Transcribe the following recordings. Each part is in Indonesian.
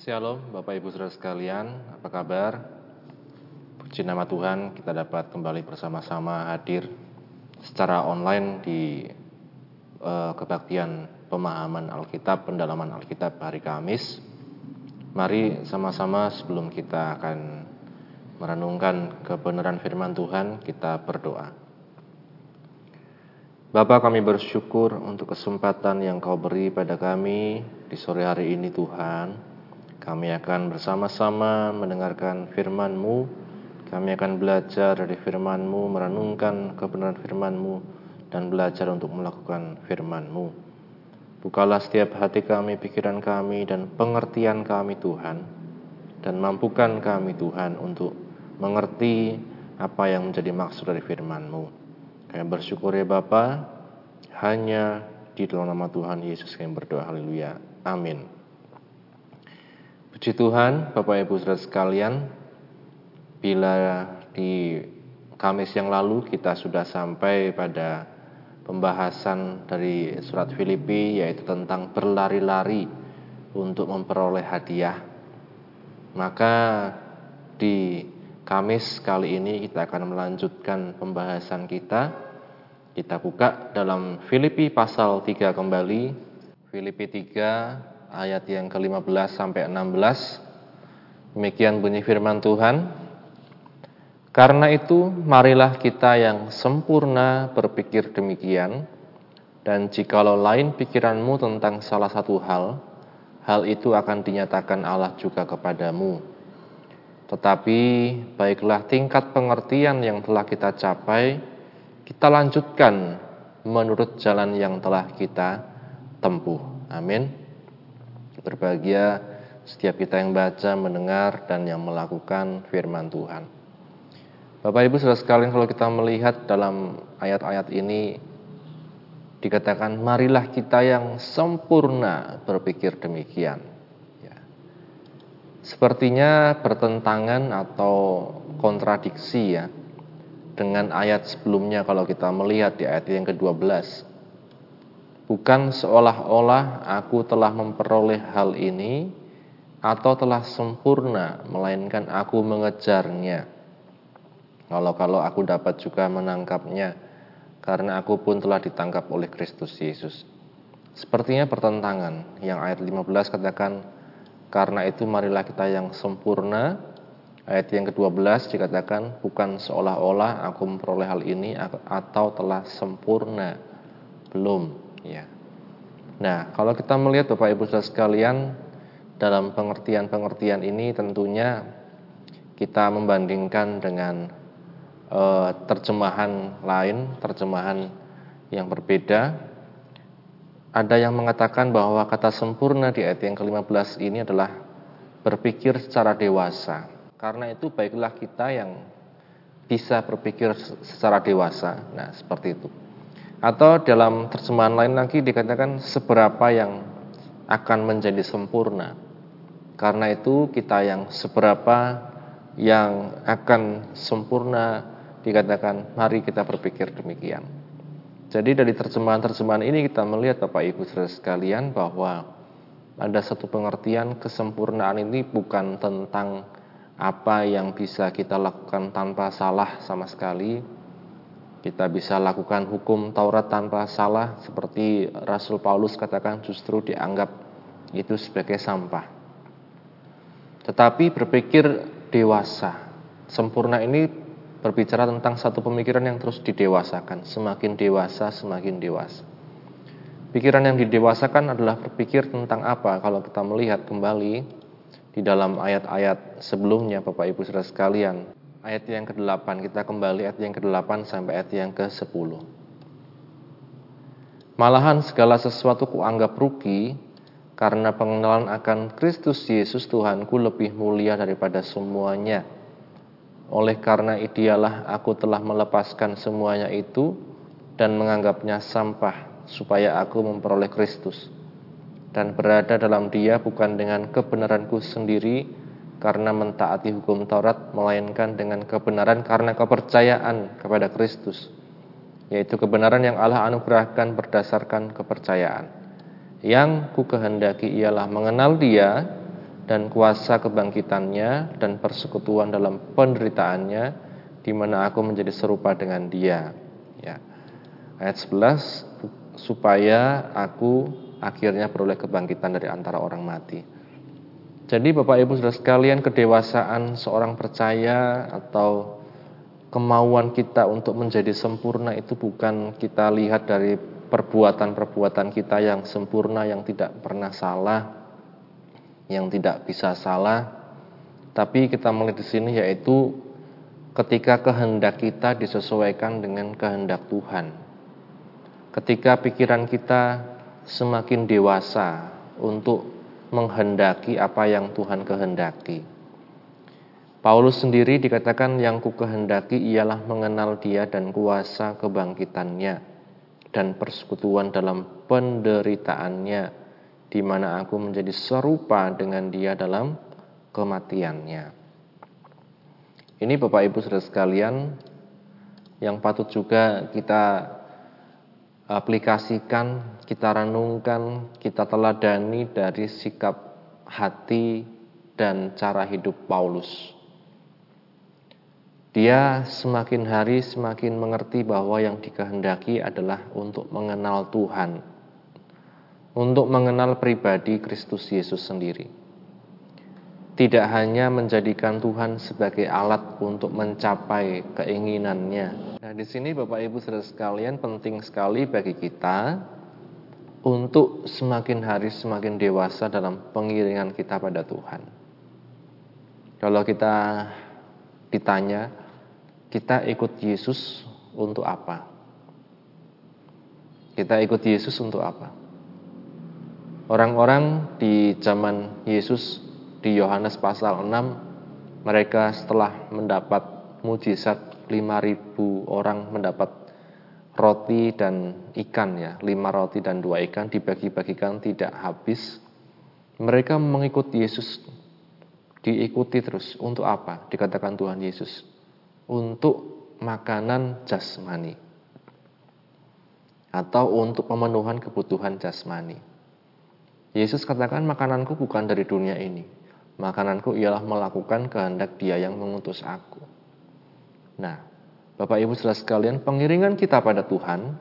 Shalom Bapak Ibu Saudara sekalian, apa kabar? Puji nama Tuhan, kita dapat kembali bersama-sama hadir secara online di uh, kebaktian pemahaman Alkitab, pendalaman Alkitab hari Kamis. Mari sama-sama sebelum kita akan merenungkan kebenaran firman Tuhan, kita berdoa. Bapa kami bersyukur untuk kesempatan yang kau beri pada kami di sore hari ini Tuhan kami akan bersama-sama mendengarkan firman-Mu. Kami akan belajar dari firman-Mu, merenungkan kebenaran firman-Mu, dan belajar untuk melakukan firman-Mu. Bukalah setiap hati kami, pikiran kami, dan pengertian kami Tuhan. Dan mampukan kami Tuhan untuk mengerti apa yang menjadi maksud dari firman-Mu. Kami bersyukur ya Bapa, hanya di dalam nama Tuhan Yesus kami berdoa. Haleluya. Amin. Puji Tuhan, Bapak Ibu Saudara sekalian, bila di Kamis yang lalu kita sudah sampai pada pembahasan dari surat Filipi yaitu tentang berlari-lari untuk memperoleh hadiah. Maka di Kamis kali ini kita akan melanjutkan pembahasan kita. Kita buka dalam Filipi pasal 3 kembali. Filipi 3 ayat yang ke-15 sampai 16. Demikian bunyi firman Tuhan. Karena itu, marilah kita yang sempurna berpikir demikian, dan jikalau lain pikiranmu tentang salah satu hal, hal itu akan dinyatakan Allah juga kepadamu. Tetapi baiklah tingkat pengertian yang telah kita capai, kita lanjutkan menurut jalan yang telah kita tempuh. Amin. Berbahagia setiap kita yang baca, mendengar, dan yang melakukan firman Tuhan. Bapak Ibu sudah sekalian kalau kita melihat dalam ayat-ayat ini dikatakan marilah kita yang sempurna berpikir demikian. Ya. Sepertinya bertentangan atau kontradiksi ya dengan ayat sebelumnya kalau kita melihat di ayat yang ke-12 Bukan seolah-olah aku telah memperoleh hal ini atau telah sempurna, melainkan aku mengejarnya. Kalau-kalau aku dapat juga menangkapnya, karena aku pun telah ditangkap oleh Kristus Yesus. Sepertinya pertentangan yang ayat 15 katakan, karena itu marilah kita yang sempurna. Ayat yang ke-12 dikatakan, bukan seolah-olah aku memperoleh hal ini atau telah sempurna. Belum, Ya. Nah, kalau kita melihat Bapak Ibu Saudara sekalian dalam pengertian-pengertian ini tentunya kita membandingkan dengan e, terjemahan lain, terjemahan yang berbeda. Ada yang mengatakan bahwa kata sempurna di ayat yang ke-15 ini adalah berpikir secara dewasa. Karena itu baiklah kita yang bisa berpikir secara dewasa. Nah, seperti itu. Atau dalam terjemahan lain lagi dikatakan seberapa yang akan menjadi sempurna. Karena itu kita yang seberapa yang akan sempurna dikatakan mari kita berpikir demikian. Jadi dari terjemahan-terjemahan ini kita melihat Bapak Ibu Saudara sekalian bahwa ada satu pengertian kesempurnaan ini bukan tentang apa yang bisa kita lakukan tanpa salah sama sekali, kita bisa lakukan hukum Taurat tanpa salah seperti Rasul Paulus katakan justru dianggap itu sebagai sampah. Tetapi berpikir dewasa, sempurna ini berbicara tentang satu pemikiran yang terus didewasakan, semakin dewasa semakin dewasa. Pikiran yang didewasakan adalah berpikir tentang apa kalau kita melihat kembali di dalam ayat-ayat sebelumnya Bapak Ibu Saudara sekalian ayat yang ke-8. Kita kembali ayat yang ke-8 sampai ayat yang ke-10. Malahan segala sesuatu kuanggap rugi karena pengenalan akan Kristus Yesus Tuhanku lebih mulia daripada semuanya. Oleh karena idealah aku telah melepaskan semuanya itu dan menganggapnya sampah supaya aku memperoleh Kristus dan berada dalam dia bukan dengan kebenaranku sendiri karena mentaati hukum Taurat melainkan dengan kebenaran karena kepercayaan kepada Kristus yaitu kebenaran yang Allah anugerahkan berdasarkan kepercayaan yang ku kehendaki ialah mengenal dia dan kuasa kebangkitannya dan persekutuan dalam penderitaannya di mana aku menjadi serupa dengan dia. Ya. Ayat 11 supaya aku akhirnya beroleh kebangkitan dari antara orang mati. Jadi Bapak Ibu Saudara sekalian kedewasaan seorang percaya atau kemauan kita untuk menjadi sempurna itu bukan kita lihat dari perbuatan-perbuatan kita yang sempurna yang tidak pernah salah yang tidak bisa salah. Tapi kita melihat di sini yaitu ketika kehendak kita disesuaikan dengan kehendak Tuhan. Ketika pikiran kita semakin dewasa untuk menghendaki apa yang Tuhan kehendaki. Paulus sendiri dikatakan yang ku kehendaki ialah mengenal dia dan kuasa kebangkitannya dan persekutuan dalam penderitaannya di mana aku menjadi serupa dengan dia dalam kematiannya. Ini Bapak Ibu Saudara sekalian yang patut juga kita aplikasikan, kita renungkan, kita teladani dari sikap hati dan cara hidup Paulus. Dia semakin hari semakin mengerti bahwa yang dikehendaki adalah untuk mengenal Tuhan, untuk mengenal pribadi Kristus Yesus sendiri. Tidak hanya menjadikan Tuhan sebagai alat untuk mencapai keinginannya. Nah, di sini Bapak Ibu Saudara sekalian penting sekali bagi kita untuk semakin hari semakin dewasa dalam pengiringan kita pada Tuhan. Kalau kita ditanya, kita ikut Yesus untuk apa? Kita ikut Yesus untuk apa? Orang-orang di zaman Yesus di Yohanes pasal 6 mereka setelah mendapat mujizat 5000 orang mendapat roti dan ikan ya, 5 roti dan 2 ikan dibagi-bagikan tidak habis. Mereka mengikut Yesus diikuti terus untuk apa? Dikatakan Tuhan Yesus untuk makanan jasmani atau untuk pemenuhan kebutuhan jasmani. Yesus katakan makananku bukan dari dunia ini. Makananku ialah melakukan kehendak dia yang mengutus aku. Nah, Bapak Ibu saudara sekalian, pengiringan kita pada Tuhan,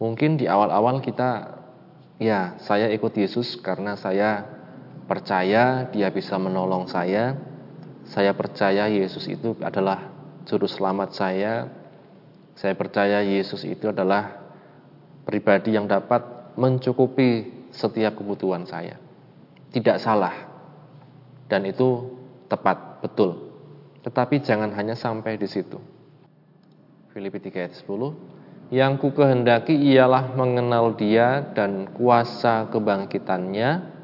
mungkin di awal-awal kita, ya saya ikut Yesus karena saya percaya dia bisa menolong saya. Saya percaya Yesus itu adalah juru selamat saya. Saya percaya Yesus itu adalah pribadi yang dapat mencukupi setiap kebutuhan saya. Tidak salah. Dan itu tepat, betul. Tetapi jangan hanya sampai di situ. Filipi 3 ayat 10. Yang ku kehendaki ialah mengenal dia dan kuasa kebangkitannya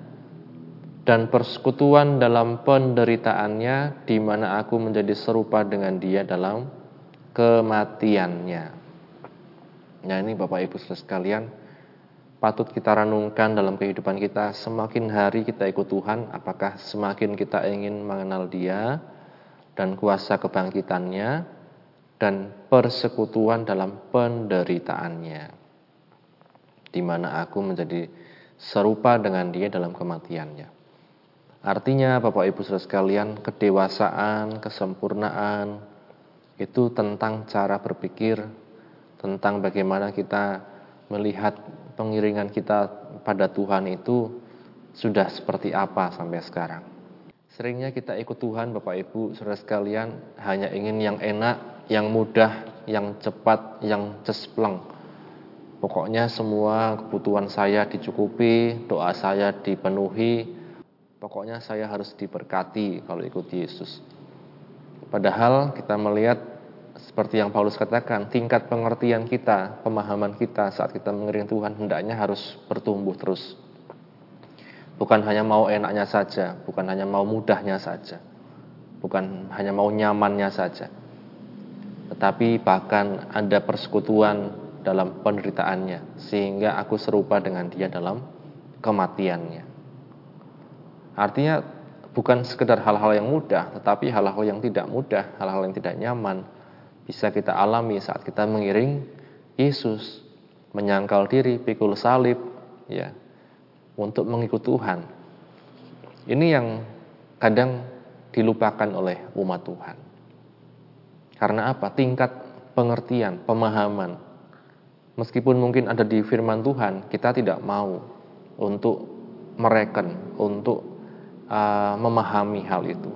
dan persekutuan dalam penderitaannya di mana aku menjadi serupa dengan dia dalam kematiannya. Nah ini Bapak Ibu sekalian, patut kita renungkan dalam kehidupan kita. Semakin hari kita ikut Tuhan, apakah semakin kita ingin mengenal Dia dan kuasa kebangkitannya dan persekutuan dalam penderitaannya, di mana aku menjadi serupa dengan Dia dalam kematiannya. Artinya, Bapak Ibu Saudara sekalian, kedewasaan, kesempurnaan itu tentang cara berpikir, tentang bagaimana kita melihat pengiringan kita pada Tuhan itu sudah seperti apa sampai sekarang. Seringnya kita ikut Tuhan Bapak Ibu Saudara sekalian hanya ingin yang enak, yang mudah, yang cepat, yang cespleng. Pokoknya semua kebutuhan saya dicukupi, doa saya dipenuhi. Pokoknya saya harus diberkati kalau ikut Yesus. Padahal kita melihat seperti yang Paulus katakan, tingkat pengertian kita, pemahaman kita saat kita mengiring Tuhan hendaknya harus bertumbuh terus. Bukan hanya mau enaknya saja, bukan hanya mau mudahnya saja, bukan hanya mau nyamannya saja, tetapi bahkan ada persekutuan dalam penderitaannya, sehingga aku serupa dengan dia dalam kematiannya. Artinya bukan sekedar hal-hal yang mudah, tetapi hal-hal yang tidak mudah, hal-hal yang tidak nyaman, bisa kita alami saat kita mengiring Yesus menyangkal diri, pikul salib ya untuk mengikut Tuhan. Ini yang kadang dilupakan oleh umat Tuhan. Karena apa? Tingkat pengertian, pemahaman. Meskipun mungkin ada di firman Tuhan, kita tidak mau untuk mereken, untuk uh, memahami hal itu.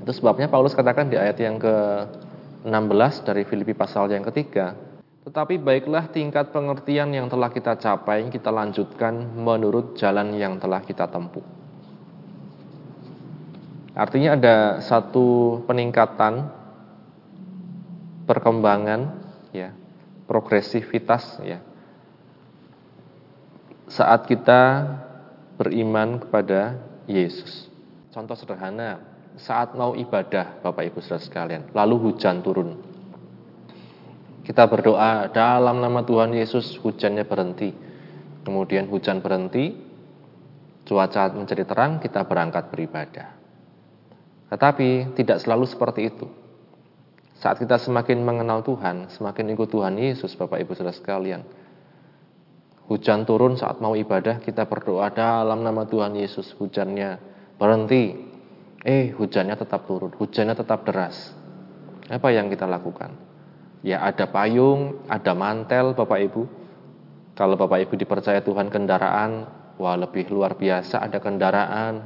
Itu sebabnya Paulus katakan di ayat yang ke-16 dari Filipi pasal yang ketiga, tetapi baiklah tingkat pengertian yang telah kita capai, kita lanjutkan menurut jalan yang telah kita tempuh. Artinya ada satu peningkatan perkembangan ya, progresivitas ya. Saat kita beriman kepada Yesus. Contoh sederhana, saat mau ibadah Bapak Ibu Saudara sekalian, lalu hujan turun. Kita berdoa dalam nama Tuhan Yesus hujannya berhenti. Kemudian hujan berhenti, cuaca menjadi terang, kita berangkat beribadah. Tetapi tidak selalu seperti itu. Saat kita semakin mengenal Tuhan, semakin ikut Tuhan Yesus, Bapak Ibu Saudara sekalian. Hujan turun saat mau ibadah, kita berdoa dalam nama Tuhan Yesus. Hujannya berhenti. Eh, hujannya tetap turun, hujannya tetap deras. Apa yang kita lakukan? Ya ada payung, ada mantel Bapak Ibu. Kalau Bapak Ibu dipercaya Tuhan kendaraan, wah lebih luar biasa ada kendaraan.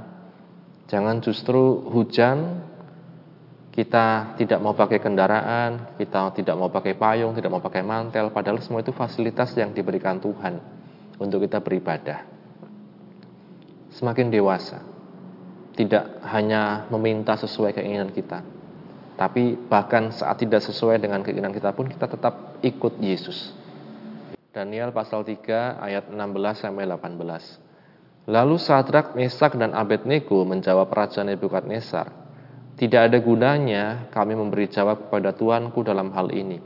Jangan justru hujan kita tidak mau pakai kendaraan, kita tidak mau pakai payung, tidak mau pakai mantel, padahal semua itu fasilitas yang diberikan Tuhan untuk kita beribadah. Semakin dewasa, tidak hanya meminta sesuai keinginan kita, tapi bahkan saat tidak sesuai dengan keinginan kita pun kita tetap ikut Yesus. Daniel pasal 3 ayat 16 sampai 18. Lalu Sadrak, Mesak dan Abednego menjawab Raja Nebukadnezar, tidak ada gunanya kami memberi jawab kepada Tuanku dalam hal ini.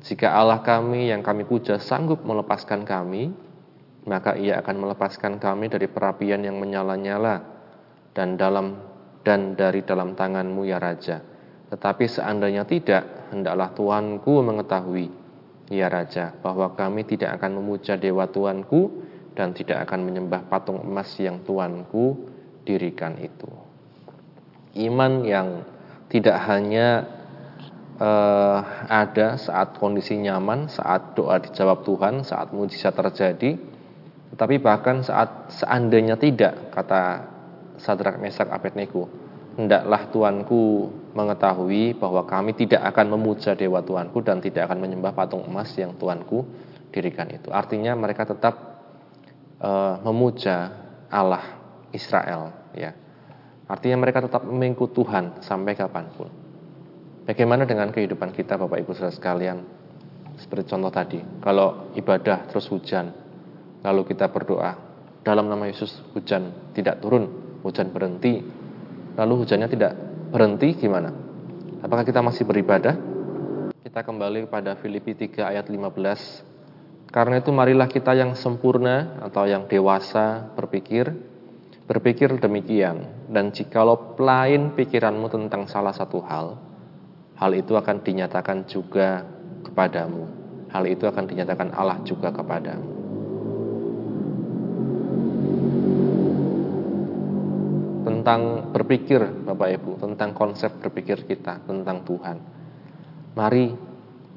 Jika Allah kami yang kami puja sanggup melepaskan kami, maka ia akan melepaskan kami dari perapian yang menyala-nyala dan dalam dan dari dalam tanganmu ya Raja. Tetapi seandainya tidak, hendaklah Tuanku mengetahui, ya Raja, bahwa kami tidak akan memuja dewa Tuanku dan tidak akan menyembah patung emas yang Tuanku dirikan itu iman yang tidak hanya uh, ada saat kondisi nyaman, saat doa dijawab Tuhan, saat mujizat terjadi, tetapi bahkan saat seandainya tidak, kata Sadrak Mesak Abednego, hendaklah Tuanku mengetahui bahwa kami tidak akan memuja dewa Tuanku dan tidak akan menyembah patung emas yang Tuanku dirikan itu. Artinya mereka tetap uh, memuja Allah Israel, ya Artinya mereka tetap mengikut Tuhan sampai kapan pun. Bagaimana dengan kehidupan kita Bapak Ibu Saudara sekalian? Seperti contoh tadi, kalau ibadah terus hujan, lalu kita berdoa, dalam nama Yesus hujan tidak turun, hujan berhenti, lalu hujannya tidak berhenti gimana? Apakah kita masih beribadah? Kita kembali kepada Filipi 3 ayat 15. Karena itu marilah kita yang sempurna atau yang dewasa berpikir Berpikir demikian, dan jikalau lain pikiranmu tentang salah satu hal, hal itu akan dinyatakan juga kepadamu. Hal itu akan dinyatakan Allah juga kepadamu. Tentang berpikir, Bapak Ibu, tentang konsep berpikir kita tentang Tuhan. Mari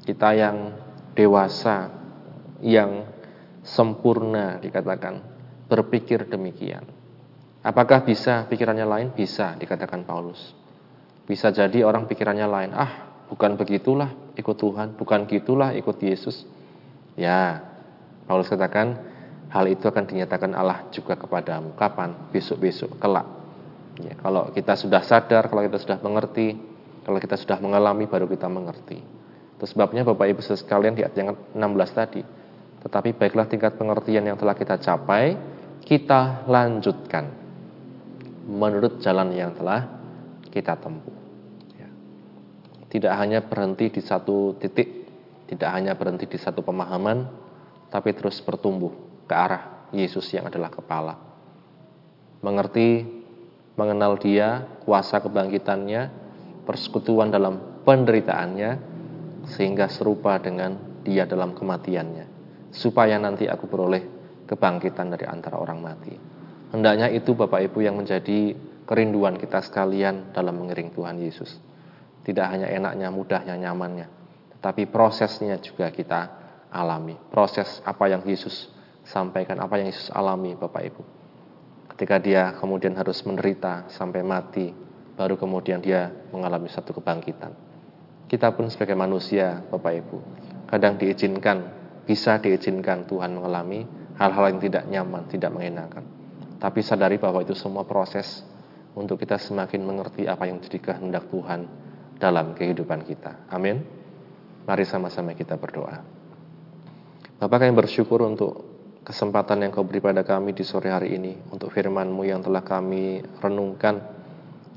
kita yang dewasa, yang sempurna dikatakan, berpikir demikian Apakah bisa pikirannya lain? Bisa, dikatakan Paulus. Bisa jadi orang pikirannya lain. Ah, bukan begitulah ikut Tuhan, bukan gitulah ikut Yesus. Ya, Paulus katakan hal itu akan dinyatakan Allah juga kepadamu. Kapan? Besok-besok, kelak. Ya, kalau kita sudah sadar, kalau kita sudah mengerti, kalau kita sudah mengalami, baru kita mengerti. Itu sebabnya Bapak Ibu sekalian di ayat yang 16 tadi. Tetapi baiklah tingkat pengertian yang telah kita capai, kita lanjutkan menurut jalan yang telah kita tempuh. Ya. Tidak hanya berhenti di satu titik, tidak hanya berhenti di satu pemahaman, tapi terus bertumbuh ke arah Yesus yang adalah kepala. Mengerti, mengenal Dia, kuasa kebangkitannya, persekutuan dalam penderitaannya, sehingga serupa dengan Dia dalam kematiannya, supaya nanti aku beroleh kebangkitan dari antara orang mati. Hendaknya itu Bapak Ibu yang menjadi kerinduan kita sekalian dalam mengiring Tuhan Yesus. Tidak hanya enaknya, mudahnya, nyamannya, tetapi prosesnya juga kita alami. Proses apa yang Yesus sampaikan, apa yang Yesus alami Bapak Ibu. Ketika dia kemudian harus menderita sampai mati, baru kemudian dia mengalami satu kebangkitan. Kita pun sebagai manusia, Bapak Ibu, kadang diizinkan, bisa diizinkan Tuhan mengalami hal-hal yang tidak nyaman, tidak mengenakan. Tapi sadari bahwa itu semua proses untuk kita semakin mengerti apa yang jadi kehendak Tuhan dalam kehidupan kita. Amin. Mari sama-sama kita berdoa. Bapak kami bersyukur untuk kesempatan yang kau beri pada kami di sore hari ini, untuk firman-Mu yang telah kami renungkan.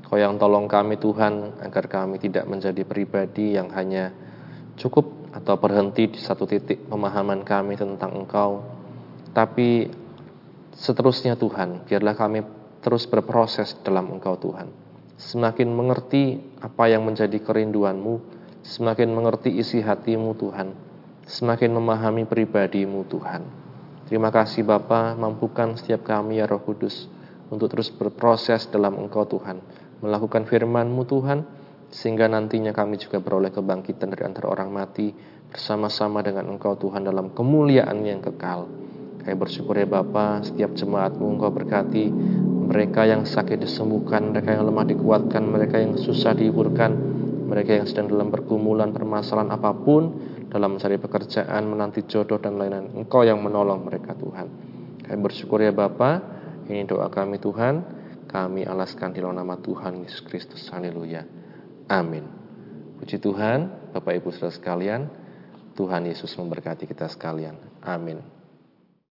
Kau yang tolong kami Tuhan, agar kami tidak menjadi pribadi yang hanya cukup atau berhenti di satu titik pemahaman kami tentang Engkau, tapi seterusnya Tuhan, biarlah kami terus berproses dalam Engkau Tuhan. Semakin mengerti apa yang menjadi kerinduanmu, semakin mengerti isi hatimu Tuhan, semakin memahami pribadimu Tuhan. Terima kasih Bapa, mampukan setiap kami ya Roh Kudus untuk terus berproses dalam Engkau Tuhan, melakukan firman-Mu Tuhan, sehingga nantinya kami juga beroleh kebangkitan dari antara orang mati bersama-sama dengan Engkau Tuhan dalam kemuliaan yang kekal. Kami bersyukur ya Bapa, setiap jemaatmu Engkau berkati, mereka yang sakit disembuhkan, mereka yang lemah dikuatkan, mereka yang susah dihiburkan, mereka yang sedang dalam pergumulan permasalahan apa pun dalam mencari pekerjaan, menanti jodoh dan lain-lain. Engkau yang menolong mereka Tuhan. Kami bersyukur ya Bapa. Ini doa kami Tuhan. Kami alaskan di dalam nama Tuhan Yesus Kristus. Haleluya. Amin. Puji Tuhan, Bapak Ibu Saudara sekalian. Tuhan Yesus memberkati kita sekalian. Amin.